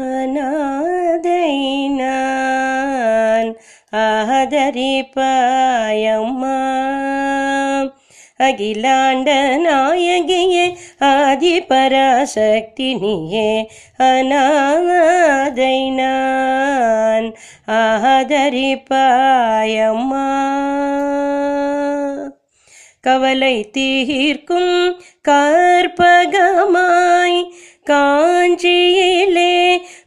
அநாதை நான் ஆதரிப்பாயம்மா. அகிலாண்ட நாயகியே ஆதி பராசக்தி நீயே அநாதை நான் ஆதரிப்பாயம்மா. கவலை தீர்க்கும் கற்பகமாய் காஞ்சியிலே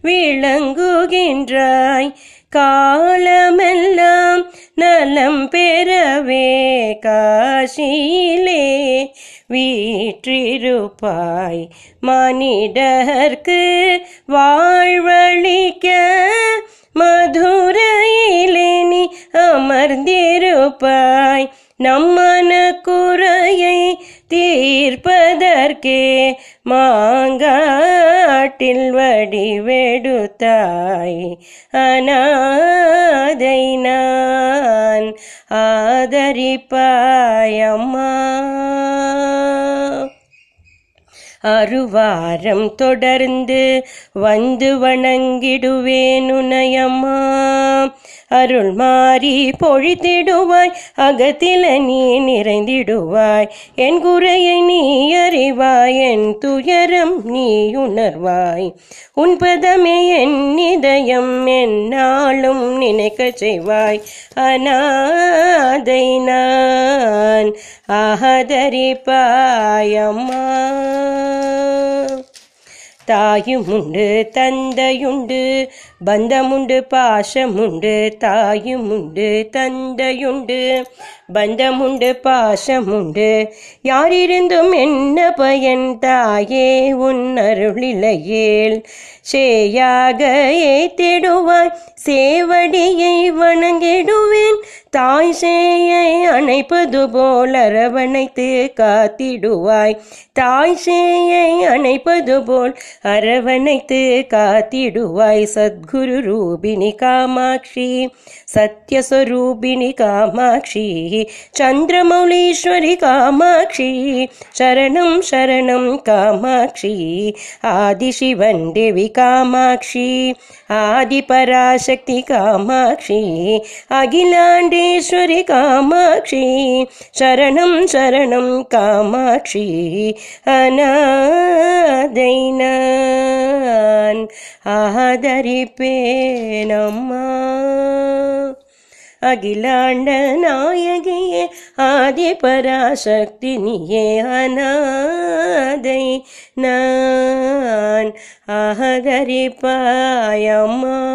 விளங்குகின்றாய். காலமெல்லாம் நலம் பெறவே காசியிலே வீற்றிருப்பாய். மனிதர்க்கு வாழ்வழிக்க மதுரையிலே நீ அமர்ந்திருப்பாய். நம்மன குறையை தீர்ப்பதற்கே மாங்காட்டில் வடிவெடுத்தாய். அனாதை நான் ஆதரிப்பாயம்மா அருவாரம் தொடர்ந்து வந்து வணங்கிடுவேன் உனையம்மா அருள் மாறி பொழித்திடுவாய் அகத்தில நீ நிறைந்திடுவாய். என் குறையை நீ அறிவாய் என் துயரம் நீ உணர்வாய். உன் பதமே என் இதயம் என்னாலும் நினைக்க செய்வாய். அநாதை நான் ஆதரிப்பாயம்மா தாயுமுண்டு தந்தையுண்டு. பந்தமுண்டு பாசமுண்டு தாயுமுண்டு தந்தையுண்டு. பந்தமுண்டு பாசமுண்டு. யாரிருந்தும் என்ன பயன் தாயே உன்னருளிலையேல் சேயாக ஏத்திடுவாய் சேவடியை வணங்கிடுவேன். தாய் சேயை அணைப்பது போல் அரவணைத்து காத்திடுவாய். தாய் சேயை அணைப்பது போல் அரவணைத்து காத்திடுவாய் சத்குரு ரூபிணி காமாட்சி சத்யஸ்வரூபிணி காமாட்சி சந்திரமௌலீஸ்வரி காமாட்சி சரணம் சரணம் காமாட்சி ஆதிசிவன் தேவி காமாட்சி ஆதிபராசக்தி காமாட்சி அகிலாண்டேஸ்வரி காமாட்சி சரணம் சரணம் காமாட்சி அநாதை நான் ஆதரிப்பேனம்மா. அகிலாண்ட நாயகியே ஆதி பராசக்தி நீயே அநாதை நான் ஆதரிப்பாயம்மா.